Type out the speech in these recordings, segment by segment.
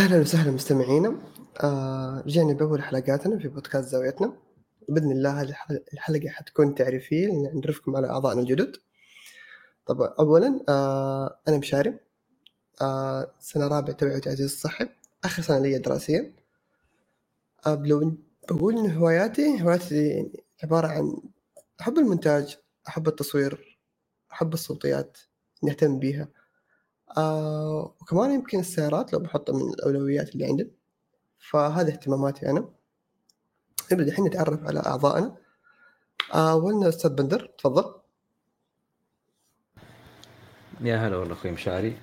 أهلا وسهلا مستمعينا. آه رجعنا بأول حلقاتنا في بودكاست زاويتنا. بإذن الله هذه الحلقة حتكون تعريفية نعرفكم على أعضائنا الجدد. طبعا أولا آه أنا مشاري آه سنة رابعة توعية وتعزيز الصحي. آخر سنة لي دراسيا. آه لو بقول إن هواياتي هواياتي عبارة عن أحب المونتاج أحب التصوير أحب الصوتيات نهتم بيها. آه وكمان يمكن السيارات لو بحطها من الأولويات اللي عندي. فهذه اهتماماتي أنا. نبدأ الحين نتعرف على أعضائنا. آه أولنا أستاذ بندر تفضل. يا هلا والله أخوي مشاري.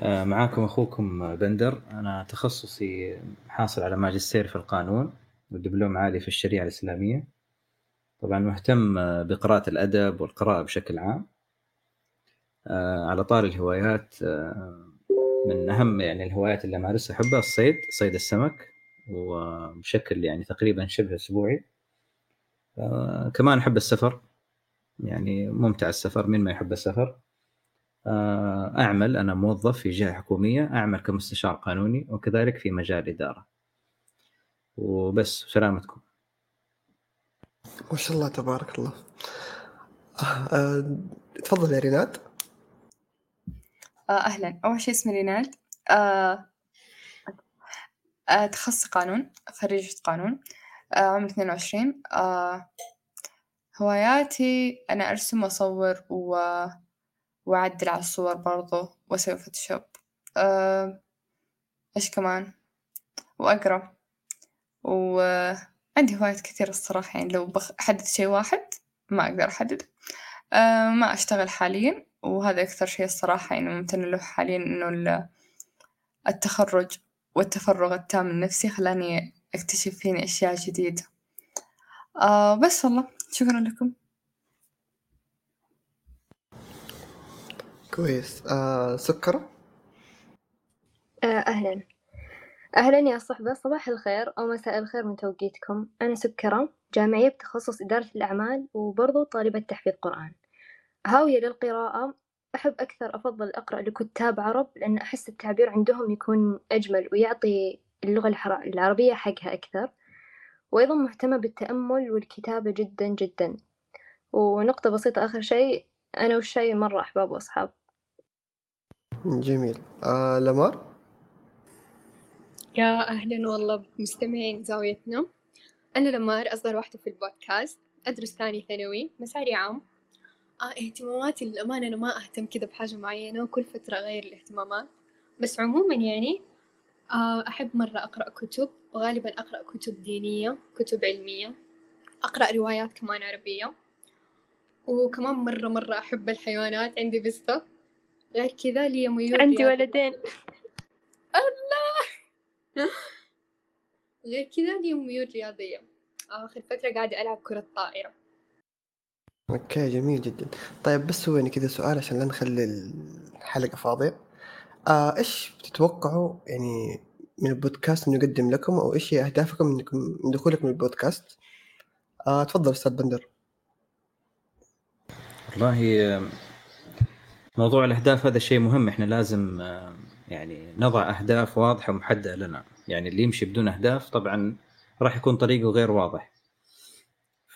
آه معاكم أخوكم بندر. أنا تخصصي حاصل على ماجستير في القانون ودبلوم عالي في الشريعة الإسلامية. طبعا مهتم بقراءة الأدب والقراءة بشكل عام. آه، على طار الهوايات آه، من أهم يعني الهوايات اللي أمارسها أحبها الصيد صيد السمك وبشكل يعني تقريبا شبه أسبوعي. آه، كمان أحب السفر يعني ممتع السفر مين ما يحب السفر. أعمل أنا موظف في جهة حكومية أعمل كمستشار قانوني وكذلك في مجال اداره وبس سلامتكم ما شاء الله تبارك الله. تفضل يا ريناد. آه أهلا. أول شي اسمي ريناد آه آه تخصص قانون خريجة قانون. آه عمري اثنين وعشرين. آه هواياتي أنا أرسم وأصور و... وأعدل على الصور برضو وأسوي فوتوشوب. آه إيش كمان؟ وأقرأ. وعندي هوايات كثير الصراحة يعني لو بحدد شي واحد ما أقدر أحدد آه ما أشتغل حاليا. وهذا أكثر شيء الصراحة يعني ممتنة له حاليا إنه التخرج والتفرغ التام النفسي خلاني أكتشف فيني أشياء جديدة. آه بس والله شكرا لكم. كويس. آه سكرة؟ آه أهلا. أهلا يا صحبة صباح الخير أو مساء الخير من توقيتكم. أنا سكرة جامعية بتخصص إدارة الأعمال وبرضو طالبة تحفيظ قرآن. هاوية للقراءة. أحب أكثر أفضل أقرأ لكتاب عرب لأن أحس التعبير عندهم يكون أجمل ويعطي اللغة العربية حقها أكثر. وأيضا مهتمة بالتأمل والكتابة جدا جدا. ونقطة بسيطة آخر شيء أنا والشاي مرة أحباب وأصحاب؟ جميل. آه لمار؟ يا أهلا والله بمستمعين زاويتنا. أنا لمار أصغر واحدة في البودكاست. أدرس ثاني ثانوي مساري عام. اهتماماتي للأمانة أنا ما أهتم كذا بحاجة معينة وكل فترة أغير الاهتمامات. بس عموما يعني آه أحب مرة أقرأ كتب وغالبا أقرأ كتب دينية كتب علمية أقرأ روايات كمان عربية. وكمان مرة مرة أحب الحيوانات عندي بسة غير كذا لي ميول عندي ولدين. الله! غير كذا لي ميول رياضية. آخر فترة قاعدة ألعب كرة طائرة okay جميل جدا. طيب بس هو يعني كذا سؤال عشان لا نخلي الحلقة فاضية. آه إيش تتوقعوا يعني من البودكاست إنه يقدم لكم أو إيش هي أهدافكم منكم من دخولكم البودكاست آه تفضل أستاذ بندر. والله موضوع الأهداف هذا شيء مهم. إحنا لازم يعني نضع أهداف واضحة ومحددة لنا. يعني اللي يمشي بدون أهداف طبعا راح يكون طريقه غير واضح.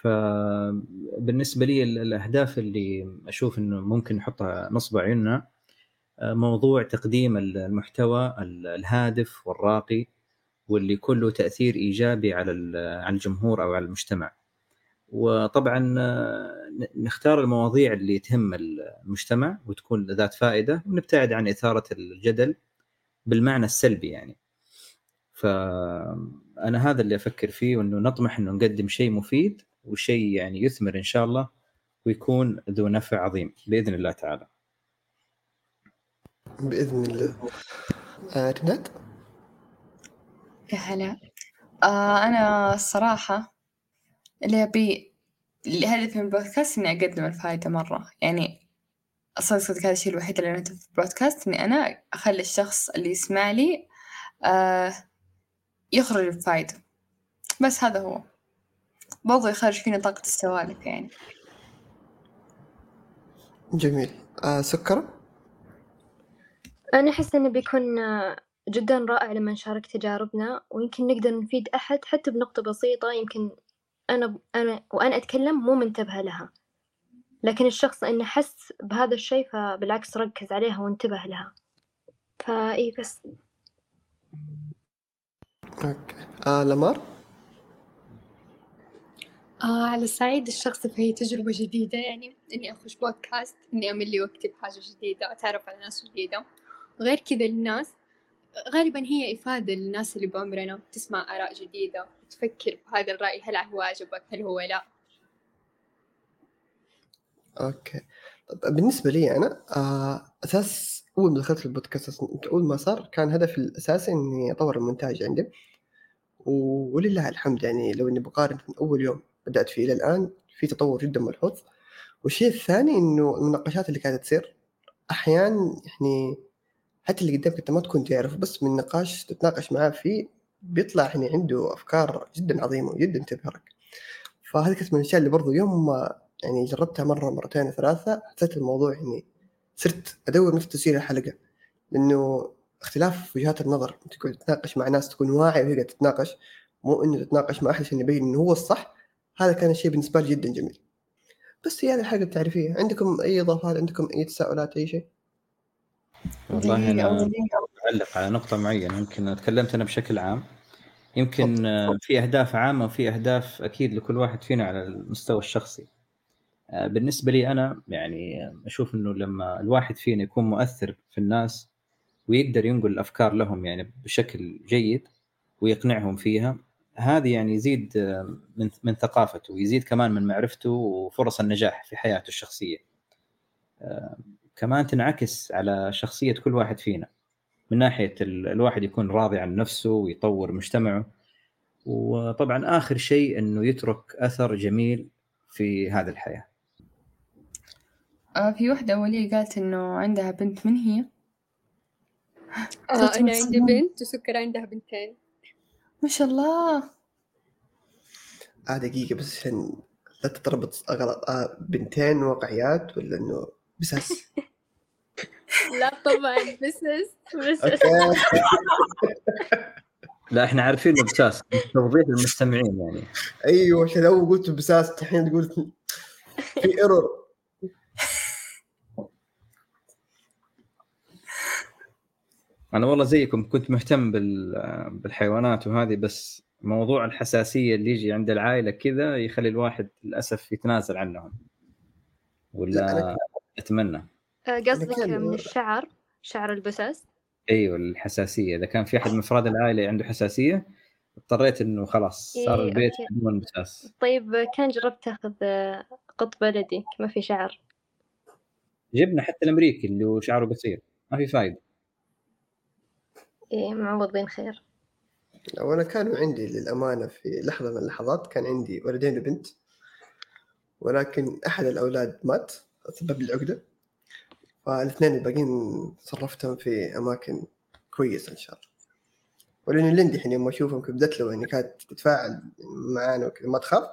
فبالنسبة لي الأهداف اللي أشوف إنه ممكن نحطها نصب عيوننا آه، موضوع تقديم المحتوى الهادف والراقي واللي كله تأثير إيجابي على على الجمهور أو على المجتمع. وطبعا آه، نختار المواضيع اللي تهم المجتمع وتكون ذات فائدة ونبتعد عن إثارة الجدل بالمعنى السلبي يعني. فأنا هذا اللي أفكر فيه وإنه نطمح إنه نقدم شيء مفيد وشيء يعني يثمر إن شاء الله ويكون ذو نفع عظيم بإذن الله تعالى. بإذن الله. آه رناد؟ يا هلا. آه أنا الصراحة اللي أبي الهدف من البودكاست إني أقدم الفائدة مرة يعني صدق صدق هذا الشيء الوحيد اللي أنا في البودكاست إني أنا أخلي الشخص اللي يسمع لي آه يخرج بفائدة بس هذا هو. برضو يخرج فينا طاقة السوالف يعني جميل. آه سكرة أنا أحس إنه بيكون جدا رائع لما نشارك تجاربنا ويمكن نقدر نفيد أحد حتى بنقطة بسيطة يمكن أنا أنا وأنا أتكلم مو منتبهة لها. لكن الشخص إنه حس بهذا الشيء فبالعكس ركز عليها وانتبه لها. فإي بس. okay. آه لمار؟ آه على الصعيد الشخصي فهي تجربة جديدة يعني إني أخش بودكاست إني أملي وقتي بحاجة جديدة أتعرف على ناس جديدة. غير كذا الناس غالبا هي إفادة للناس اللي بعمرنا تسمع آراء جديدة تفكر بهذا الرأي هل هو عجبك هل هو لا. okay. بالنسبة لي أنا آه أساس أول ما دخلت البودكاست أول ما صار كان هدفي الاساسي إني أطور المونتاج عندي. ولله الحمد يعني لو إني بقارن من أول يوم. بدأت فيه إلى الآن في تطور جدا ملحوظ. والشيء الثاني إنه المناقشات اللي قاعدة تصير أحيانا يعني حتى اللي قدامك أنت ما تكون تعرف بس من نقاش تتناقش معاه فيه بيطلع يعني عنده أفكار جدا عظيمة وجدا تبهرك. فهذه كانت من الأشياء اللي برضو يوم ما يعني جربتها مرة مرتين ثلاثة حسيت الموضوع يعني صرت أدور نفس تسجيل الحلقة لأنه اختلاف وجهات النظر تقعد تتناقش مع ناس تكون واعي وهي تتناقش مو إنه تتناقش مع أحد عشان يبين إنه هو الصح. هذا كان الشيء بالنسبة لي جدا جميل. بس هي هذه الحاجة بتعرفيها عندكم أي إضافات؟ عندكم أي تساؤلات؟ أي شيء؟ والله أنا اعلق على نقطة معينة. يمكن تكلمت أنا بشكل عام. يمكن آه، في أهداف عامة وفي أهداف أكيد لكل واحد فينا على المستوى الشخصي. آه، بالنسبة لي أنا يعني أشوف إنه لما الواحد فينا يكون مؤثر في الناس ويقدر ينقل الأفكار لهم يعني بشكل جيد ويقنعهم فيها هذه يعني يزيد آه، من من ثقافته ويزيد كمان من معرفته وفرص النجاح في حياته الشخصية. آه، كمان تنعكس على شخصية كل واحد فينا من ناحية ال- الواحد يكون راضي عن نفسه ويطور مجتمعه وطبعا آخر شيء إنه يترك أثر جميل في هذه الحياة. آه في وحدة ولي قالت إنه عندها بنت من هي؟ آه أنا عندي. بنت وسكر عندها بنتين ما شاء الله. آه دقيقة بس عشان لا تتربط غلط آه بنتين واقعيات ولا إنه بساس لا طبعا بسس بس أوكي. لا إحنا عارفين إنه بساس توضيح للمستمعين يعني. أيوه عشان اول قلت بساس الحين تقول في ايرور أنا والله زيكم كنت مهتم بال- بالحيوانات وهذه بس موضوع الحساسية اللي يجي عند العائلة كذا يخلي الواحد للأسف يتنازل عنهم. لا، ولا أتمنى. آه، قصدك من الشعر شعر البساس؟ أيوه الحساسية. إذا كان في أحد من أفراد العائلة عنده حساسية اضطريت إنه خلاص صار إيه، البيت أوكي. بدون مساس طيب كان جربت تاخذ آه، قط بلدي؟ ما في شعر. جبنا حتى الأمريكي اللي هو شعره قصير. ما في فايدة. إيه معوضين خير. وأنا كانوا عندي للأمانة في لحظة من اللحظات كان عندي ولدين وبنت ولكن أحد الأولاد مات سبب لي عقده فالاثنين الباقيين صرفتهم في أماكن كويسة إن شاء الله. ولأنه لندي الحين يوم أشوفهم كيف بدت له يعني كانت تتفاعل معانا وكذا ما تخاف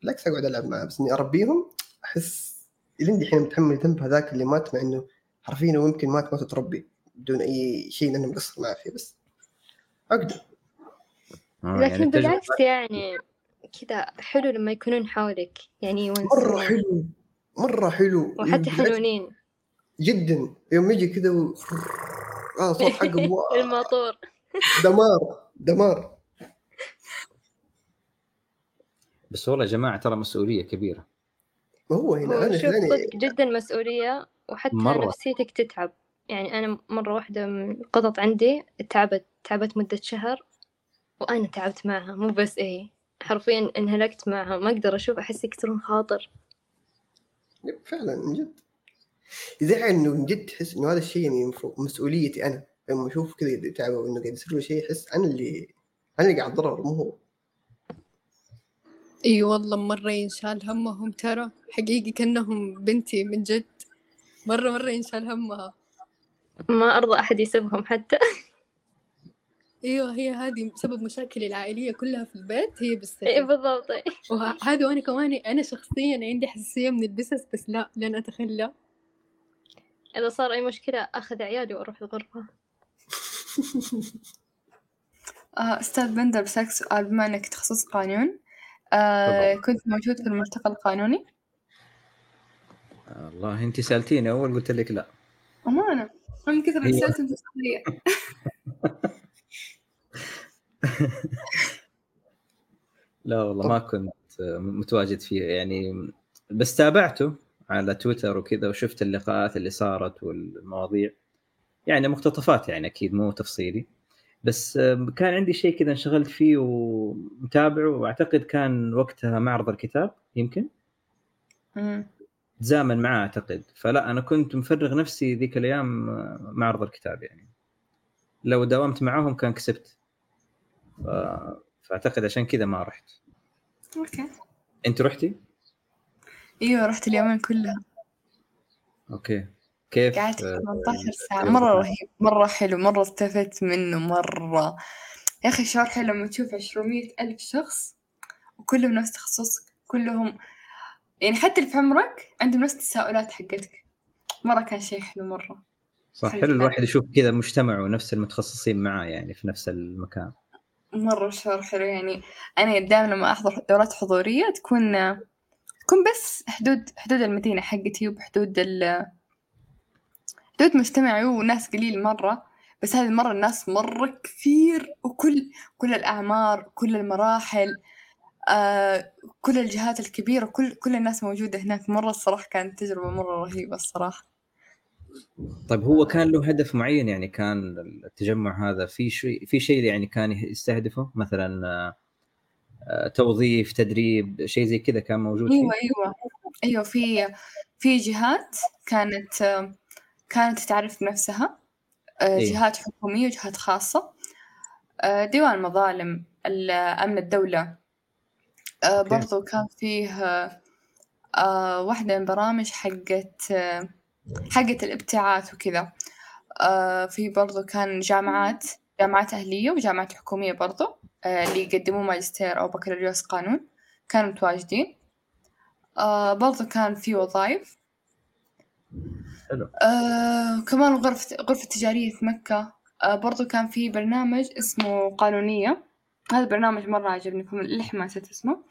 بالعكس أقعد ألعب معاه بس إني أربيهم أحس لندي الحين متحمل ذنب هذاك اللي مات مع إنه حرفيا هو يمكن مات موت تربي بدون أي شيء لأنه مقصر معاه فيه بس عقده لكن بالعكس يعني كذا حلو لما يكونون حولك يعني مرة يونسون حلو مرة حلو. وحتى حنونين جدا. يوم يجي كذا و... آه صوت حقه الماطور دمار دمار. بس والله يا جماعة ترى مسؤولية كبيرة. هو هنا هو أنا صدق جدا مسؤولية وحتى مرة. نفسيتك تتعب. يعني أنا مرة واحدة من القطط عندي تعبت تعبت مدة شهر وأنا تعبت معها مو بس إيه حرفيا انهلكت معها ما أقدر أشوف أحس يكسرون خاطر. يب، فعلا من جد. يزعل إنه من جد تحس إنه هذا الشيء يعني مسؤوليتي أنا. لما أشوف كذا يتعب وانه قاعد يصير له شيء أحس أنا اللي أنا اللي قاعد اتضرر مو هو. إي والله مرة ينشال همهم ترى. حقيقي كأنهم بنتي من جد. مرة مرة ينشال همها. ما أرضى أحد يسبهم حتى. أيوه هي هذه سبب مشاكلي العائلية كلها في البيت هي إيه بالسحر بالضبط. وهذا وأنا كمان أنا شخصيا عندي حساسية من البسس بس لا لن أتخلى. إذا صار أي مشكلة أخذ عيالي وأروح الغرفة. آه أستاذ بندر بسألك سؤال بما إنك تخصص قانون آه كنت موجود في الملتقى القانوني؟ والله أنت سألتيني أول قلت لك لا. أمانة؟ من كثر هي- أسئلة انتصارية لا والله ما كنت متواجد فيه يعني بس تابعته على تويتر وكذا وشفت اللقاءات اللي صارت والمواضيع. يعني مقتطفات يعني أكيد مو تفصيلي. بس كان عندي شيء كذا انشغلت فيه ومتابعه وأعتقد كان وقتها معرض الكتاب يمكن. تزامن معاه أعتقد. فلا أنا كنت مفرغ نفسي ذيك الأيام معرض الكتاب يعني. لو داومت معاهم كان كسبت. ف... فأعتقد عشان كذا ما رحت. okay. أنت رحتي؟ أيوة رحت اليومين كلها okay. كيف؟ قعدت آه، 18 ساعة. كيف مرة؟ رهيب مرة حلو مرة استفدت منه مرة. يا أخي شعور حلو لما تشوف عشرمية ألف شخص وكلهم نفس تخصصك كلهم يعني حتى اللي في عمرك عندهم نفس التساؤلات حقتك. مرة كان شيء حلو مرة. صح حلو. الواحد يشوف كذا مجتمع ونفس المتخصصين معاه يعني في نفس المكان. مرة شعور حلو يعني. أنا دائما لما أحضر دورات حضورية تكون تكون بس حدود حدود المدينة حقتي وبحدود ال حدود مجتمعي وناس قليل مرة. بس هذه المرة الناس مرة كثير وكل كل الأعمار كل المراحل. آه كل الجهات الكبيرة كل كل الناس موجودة هناك. مرة الصراحة كانت تجربة مرة رهيبة الصراحة. طيب هو كان له هدف معين؟ يعني كان التجمع هذا في شيء في شيء يعني كان يستهدفه؟ مثلا آه، آه، توظيف تدريب شيء زي كذا كان موجود فيه؟ أيوه أيوه. أيوه في في جهات كانت كانت تعرف بنفسها آه، إيه. جهات حكومية وجهات خاصة. آه، ديوان المظالم ال- أمن آه،. برضو كان فيه آه، واحدة من برامج حقت حقت الابتعاث وكذا. آه، في برضو كان جامعات جامعات أهلية وجامعات حكومية برضو اللي يقدموا ماجستير أو بكالوريوس قانون كانوا متواجدين. برضو كان في وظائف. حلو. كمان غرفة غرفة تجارية في مكة. برضو كان في برنامج اسمه قانونية. هذا برنامج مرة عجبني للحين ما نسيت اسمه.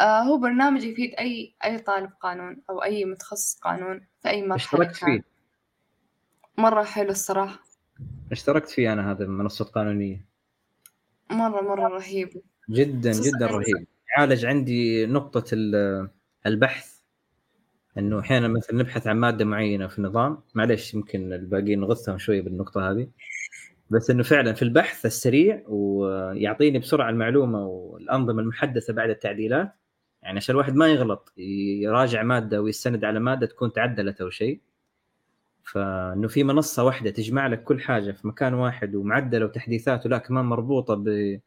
هو برنامج يفيد أي أي طالب قانون أو أي متخصص قانون في أي مرحلة اشتركت فيه. مرة حلو الصراحة. اشتركت فيه أنا هذا منصه قانونيه مرة مرة رهيب. جدا جدا رهيب. يعالج عندي نقطة ال- البحث. إنه أحيانا مثلا نبحث عن مادة معينة في النظام. معلش يمكن الباقيين نغثهم شوية بالنقطة هذه. بس إنه فعلا في البحث السريع ويعطيني بسرعة المعلومة والأنظمة المحدثة بعد التعديلات يعني عشان الواحد ما يغلط يراجع مادة ويستند على مادة تكون تعدلت أو شيء. فإنه في منصة واحدة تجمع لك كل حاجة في مكان واحد ومعدلة وتحديثات ولا كمان مربوطة ب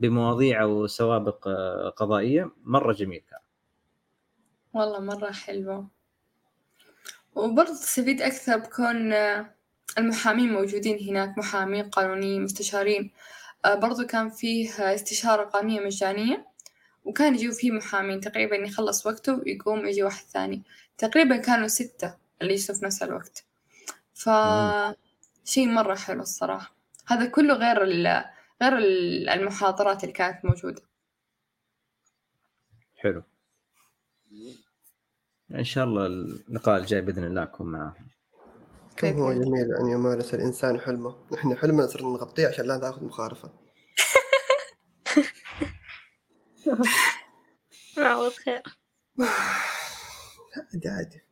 بمواضيع وسوابق آه، قضائية مرة جميل كان. والله مرة حلوة. وبرضه تستفيد أكثر بكون آه، المحامين موجودين هناك محامين قانونيين مستشارين. آه، برضه كان فيه استشارة قانونية مجانية. وكان يجوا فيه محامين. تقريبا يخلص وقته ويقوم يجي واحد ثاني. تقريبا كانوا ستة اللي يجلسوا في نفس الوقت. ف شيء مرة حلو الصراحة. هذا كله غير ال غير ال- المحاضرات اللي كانت موجودة. حلو. إن شاء الله اللقاء الجاي بإذن الله أكون معاهم. كم هو بإذن. جميل أن يمارس الإنسان حلمه؟ نحن حلمنا صرنا نغطيه عشان لا ناخذ مخالفة. عوض خير عادي عادي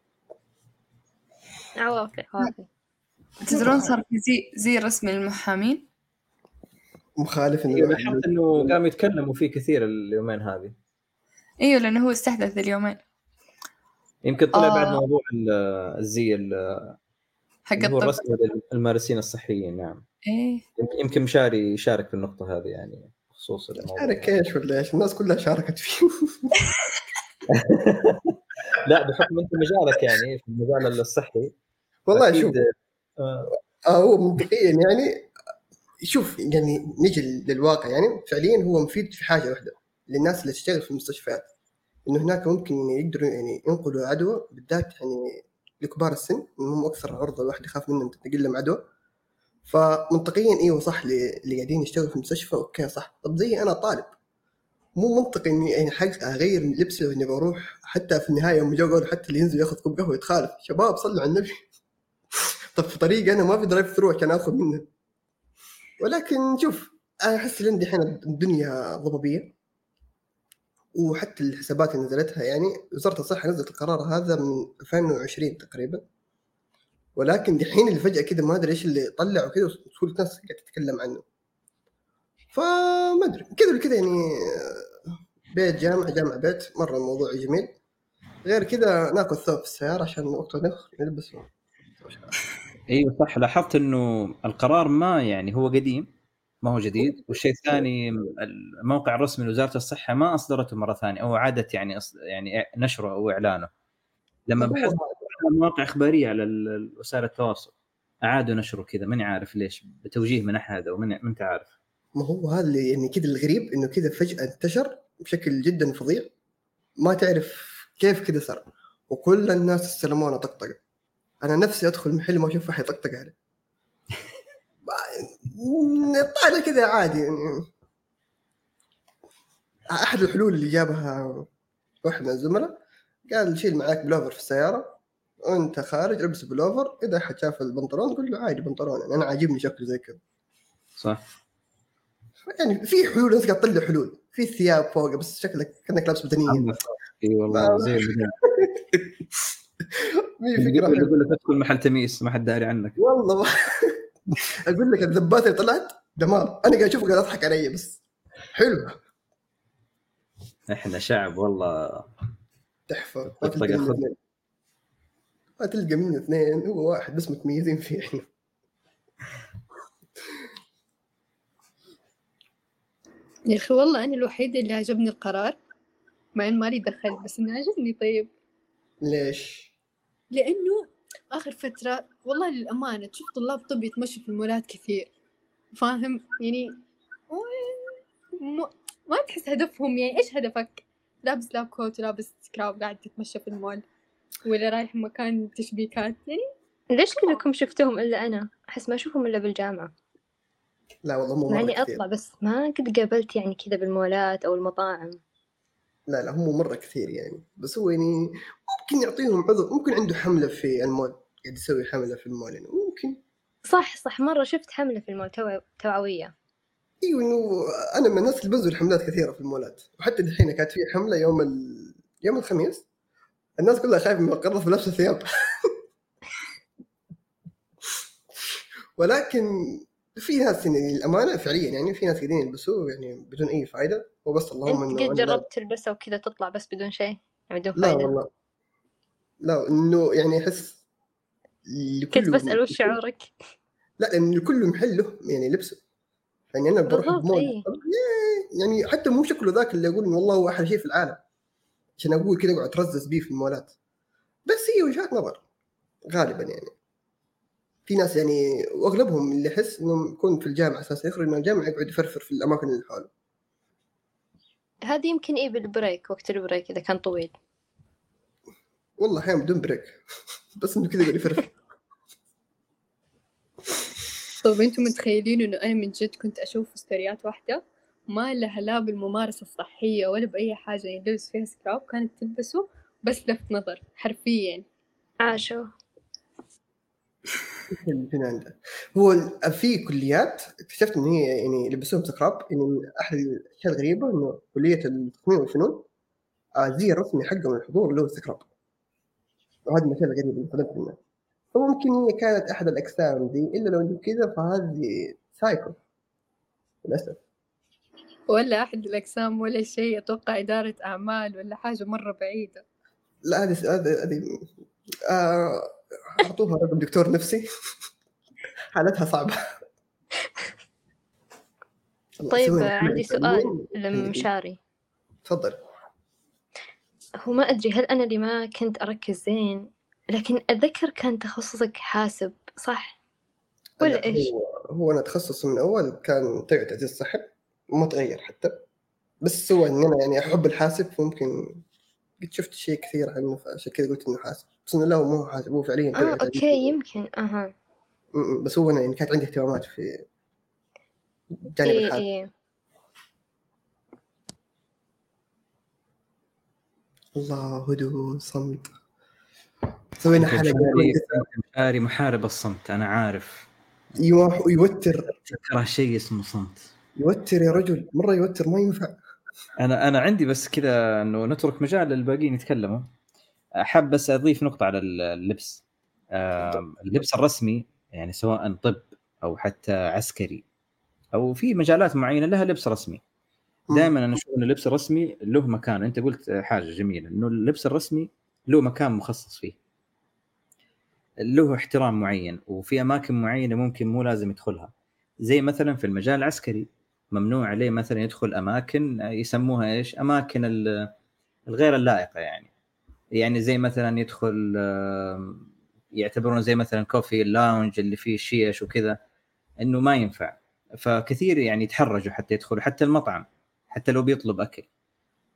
عوافي عوافي تدرون صار في زي زي رسمي للمحامين مخالف إنه لاحظت إنه قاموا يتكلموا فيه كثير اليومين هذه. أيوه لأنه هو استحدث اليومين. يمكن طلع آه. بعد موضوع ال- الزي ال- حق الطب. الرسمي للممارسين الصحيين نعم. إيه. يمكن- يمكن مشاري يشارك في النقطة هذه يعني. بخصوص الموضوع شارك إيش ولا إيش؟ الناس كلها شاركت فيه. لا بحكم أنت مجالك يعني في المجال الصحي والله شوف آه، آه هو منطقيا يعني شوف يعني نجي للواقع يعني فعليا هو مفيد في حاجة واحدة للناس اللي تشتغل في المستشفيات. إنه هناك ممكن يقدروا يعني ينقلوا عدوى بالذات يعني لكبار السن إنهم أكثر عرضة الواحد يخاف منهم تنتقل لهم عدوى. فمنطقيا أيوه صح اللي قاعدين يشتغلوا في المستشفى okay صح. طب زي أنا طالب مو منطقي إني يعني أغير لبسي لو اني بروح حتى في النهاية يوم جو قالوا حتى اللي ينزل ياخذ كوب قهوة يتخالف. شباب صلوا على النبي. طب في طريق أنا ما في drive thru عشان آخذ منه. ولكن شوف أنا أحس إن الحين الدنيا ضبابية. وحتى الحسابات اللي نزلتها يعني وزارة الصحة نزلت القرار هذا من 2020 تقريبا. ولكن دحين اللي فجأة كذا ما أدري إيش اللي طلع وكذا وكل الناس قاعدة تتكلم عنه. فما أدري كذا ولا كذا يعني بيت جامعة جامعة بيت مرة الموضوع جميل. غير كذا ناكل ثوب في السيارة عشان وقت نلبس. أيوه صح لاحظت إنه القرار ما يعني هو قديم ما هو جديد. والشيء الثاني الموقع الرسمي لوزارة الصحة ما أصدرته مرة ثانية أو عادت يعني. يعني نشره أو إعلانه. لما بحثت مواقع إخبارية على وسائل التواصل. أعادوا نشره كذا ماني عارف ليش. بتوجيه من أحد أو من أنت عارف. ما هو هذا اللي يعني كذا الغريب إنه كذا فجأة انتشر بشكل جدا فظيع. ما تعرف كيف كذا صار. وكل الناس استلمونا طقطقة. أنا نفسي أدخل محل ما أشوف أحد يطقطق عليه. طالع كذا عادي يعني. أحد الحلول اللي جابها واحد من الزملاء قال شيل معاك بلوفر في السيارة. وانت خارج البس بلوفر اذا احد شاف البنطلون قول له عادي بنطلون يعني أنا عاجبني شكله زي كذا. صح. يعني في حلول الناس قاعد تطلع حلول. في الثياب فوق بس شكلك كأنك لابس بدنية. إي والله زي مي فكرة يقول لك تدخل محل تميس ما حد داري عنك. والله أقول لك الذبات اللي طلعت دمار أنا قاعد أشوفه قاعد اضحك علي بس حلو. إحنا شعب والله. تحفة. ما تلقى منه اثنين هو واحد بس متميزين فيه. إحنا يا أخي والله أنا الوحيده اللي عجبني القرار مع ان مالي دخل بس إنه عجبني طيب. ليش؟ لأنه آخر فترة والله للأمانة تشوف طلاب طب يتمشوا في المولات كثير. فاهم؟ يعني ما تحس هدفهم يعني إيش هدفك؟ لابس لاب كوت ولابس سكراب قاعد تتمشى في المول. ولا رايح مكان تشبيكات يعني؟ ليش كلكم شفتهم إلا أنا؟ أحس ما أشوفهم إلا بالجامعة. لا والله مو مع إني أطلع بس ما قد قابلت يعني كذا بالمولات أو المطاعم. لا لا هم مرة كثير يعني. بس هو يعني ممكن يعطيهم عذر ممكن عنده حملة في المول قاعد يسوي حملة في المول يعني ممكن. صح صح مرة شفت حملة في المول توعوية. إيوه إنه أنا من الناس اللي بنزل حملات كثيرة في المولات. وحتى الحين كانت في حملة يوم ال... يوم الخميس. الناس كلها خايفة من القرف بنفس الثياب. ولكن في ناس يعني الامانه فعليا يعني في ناس قاعدين يلبسوه يعني بدون أي فائده وبس اللهم أنت قد جربت تلبسه وكذا تطلع بس بدون شيء؟ يعني بدون فائده لا والله. لا إنه يعني أحس كنت بسأل وش شعورك؟ لا لأن لكل محل له يعني لبسه. يعني أنا بروح مول إيه. يعني حتى مو شكله ذاك اللي أقول والله هو أحلى شيء في العالم. عشان أقول كذا اقعد أترزز بيه في المولات. بس هي وجهات نظر غالبا يعني. في ناس يعني واغلبهم اللي يحس انه يكون في الجامعة أساسا يخرج من الجامعة يقعد يفرفر في الأماكن اللي حوله. هذه يمكن إيه بال break وقت ال break إذا كان طويل. والله أحيانا بدون break. بس إنه كذا يقعد يفرفر. طيب أنتم متخيلين إنه أنا من جد كنت أشوف ستوريات واحدة؟ ما لها لا بالممارسة الصحية ولا بأي حاجة يلبس فيها scrub كانت تلبسه بس لفت نظر حرفيا. عاشوا الجنان هو في كليات اكتشفت إن هي يعني يلبسوهم scrub يعني من أحد الأشياء الغريبة إنه كلية التصميم والفنون الزي الرسمي حقهم الحضور له scrub وهذه من الأشياء الغريبة اللي طلبت منها فممكن هي كانت أحد الأقسام دي إلا لو انه كذا فهذه سايكو للأسف. ولا أحد الأقسام ولا شيء أتوقع إدارة أعمال ولا حاجة مرة بعيدة. لا هذه هذه آه أعطوها رقم دكتور نفسي. حالتها صعبة. طيب عندي سؤال لمشاري تفضل. هو ما أدري هل أنا اللي ما كنت أركز زين لكن أتذكر كان تخصصك حاسب صح؟ ولا إيش؟ هو, هو أنا تخصصي من أول كان توعية تعزيز الصحة ما تغير حتى. بس هو إن أنا يعني أحب الحاسب فممكن قد شفت شيء كثير عنه فعشان كذا قلت إنه حاسب. بس إنه لا هو مو حاسب هو فعليا آه أوكي يمكن. أها. بس هو أنا يعني كانت عندي اهتمامات في جانب إيه الحال إيه. الله هدوء صمت سوينا حلقة مشاري محارب الصمت أنا عارف. ويوتر تكره شيء اسمه صمت. يوتر يا رجل مرة يوتر ما ينفع. أنا أنا عندي بس كذا إنه نترك مجال للباقيين يتكلموا. حاب بس أضيف نقطة على اللبس. اللبس الرسمي يعني سواء طب أو حتى عسكري أو في مجالات معينة لها لبس رسمي. دائما أنا أشوف ان اللبس الرسمي له مكان. أنت قلت حاجة جميلة إنه اللبس الرسمي له مكان مخصص فيه. له احترام معين وفي أماكن معينة ممكن مو لازم يدخلها. زي مثلا في المجال العسكري ممنوع عليه مثلا يدخل أماكن يسموها إيش؟ أماكن ال- الغير اللائقة يعني. يعني زي مثلا يدخل آم، يعتبرونه زي مثلا كوفي لاونج اللي فيه شيش وكذا إنه ما ينفع. فكثير يعني يتحرجوا حتى يدخلوا حتى المطعم حتى لو بيطلب أكل.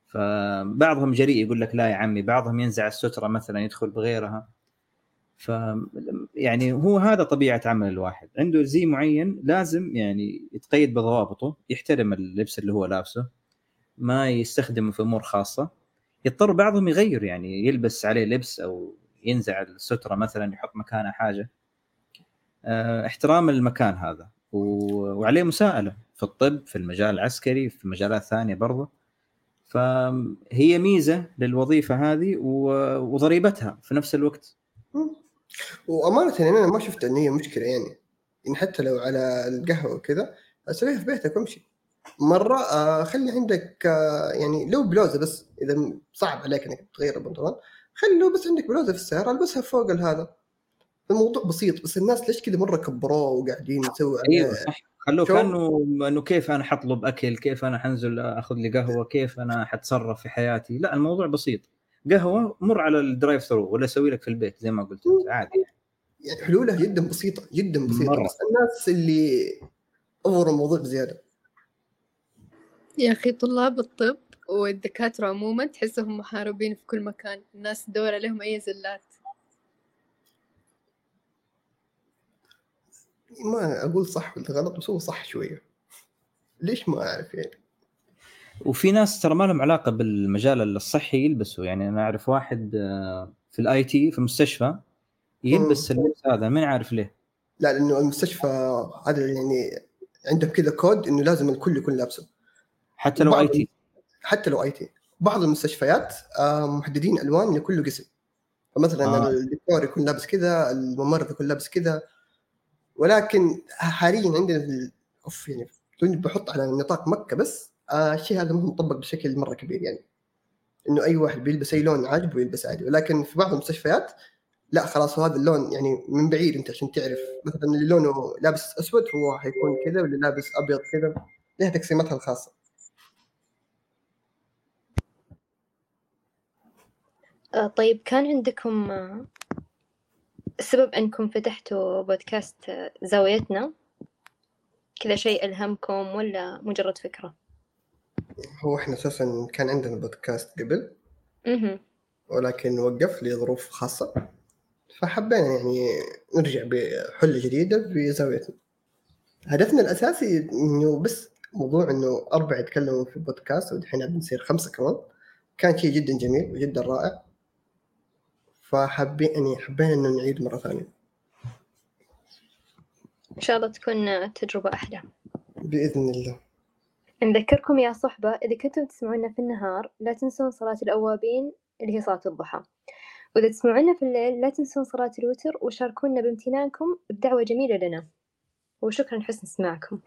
فبعضهم جريء يقول لك لا يا عمي بعضهم ينزع السترة مثلا يدخل بغيرها. ف يعني هو هذا طبيعة عمل الواحد. عنده زي معين لازم يعني يتقيد بضوابطه يحترم اللبس اللي هو لابسه ما يستخدمه في أمور خاصة. يضطر بعضهم يغير يعني يلبس عليه لبس أو ينزع السترة مثلا يحط مكانها حاجة. آه، احترام المكان هذا. وعليه مساءلة في الطب في المجال العسكري في مجالات ثانية برضه. فهي ميزة للوظيفة هذه وضريبتها في نفس الوقت. م. وأمانة يعني أنا ما شفت إن هي مشكلة يعني. إن حتى لو على القهوة وكذا أسويها في بيتك وأمشي. مرة آه، خلي عندك آه، يعني لو بلوزة بس إذا صعب عليك إنك تغير البنطلون خلي لو بس عندك بلوزة في السيارة ألبسها فوق هذا الموضوع بسيط بس الناس ليش كذا مرة كبروه وقاعدين يسووا عليه؟ أيوه صح خلوه؟ كأنه إنه كيف أنا حطلب أكل كيف أنا حنزل أخذ لي قهوة كيف أنا حتصرف في حياتي؟ لا الموضوع بسيط. قهوة مر على ال drive thru ولا سوي لك في البيت زي ما قلت أنت عادي. يعني حلولها جدا بسيطة جدا بسيطة مرة. بس الناس اللي أفوروا الموضوع بزيادة يا أخي طلاب الطب والدكاترة عموما تحسهم محاربين في كل مكان الناس تدور عليهم أي زلات. ما أقول صح ولا غلط بس هو صح شوية. ليش ما أعرف يعني؟ وفي ناس ترى ما لهم علاقة بالمجال الصحي يلبسوا. يعني أنا أعرف واحد آه، في ال IT في المستشفى يلبس اللبس هذا ما عارف ليه. لا لأنه المستشفى هذا يعني عندهم كذا كود إنه لازم الكل يكون لابسه. حتى لو IT. حتى لو IT. بعض المستشفيات آه، محددين ألوان لكل قسم. فمثلا آه. الدكتور يكون لابس كذا الممرض يكون لابس كذا. ولكن حاليا عندنا أوف يعني بحط على نطاق مكة بس آه الشيء هذا مو مطبق بشكل مرة كبير يعني. إنه أي واحد بيلبس أي لون عاجبه يلبس عادي. ولكن في بعض المستشفيات لا خلاص هذا اللون يعني من بعيد أنت عشان تعرف. مثلا اللي لونه لابس أسود هو حيكون كذا واللي لابس أبيض كذا. لها تقسيماتها الخاصة. آه، طيب كان عندكم آه، سبب أنكم فتحتوا بودكاست زاويتنا؟ كذا شيء ألهمكم ولا مجرد فكرة؟ هو إحنا أساسا كان عندنا بودكاست قبل مهم. ولكن وقف لظروف خاصة. فحبينا يعني نرجع بحلة جديدة بزاويتنا هدفنا الأساسي إنه بس موضوع إنه أربعة يتكلموا في بودكاست ودحين بنصير خمسة كمان. كان شيء جدا جميل وجدا رائع. فحبين يعني حبينا إنه نعيد مرة ثانية. إن شاء الله تكون تجربة أحلى. بإذن الله. نذكركم يا صحبة إذا كنتم تسمعونا في النهار لا تنسون صلاة الأوابين اللي هي صلاة الضحى. وإذا تسمعونا في الليل لا تنسون صلاة الوتر وشاركونا بامتنانكم بدعوة جميلة لنا. وشكرا حسن استماعكم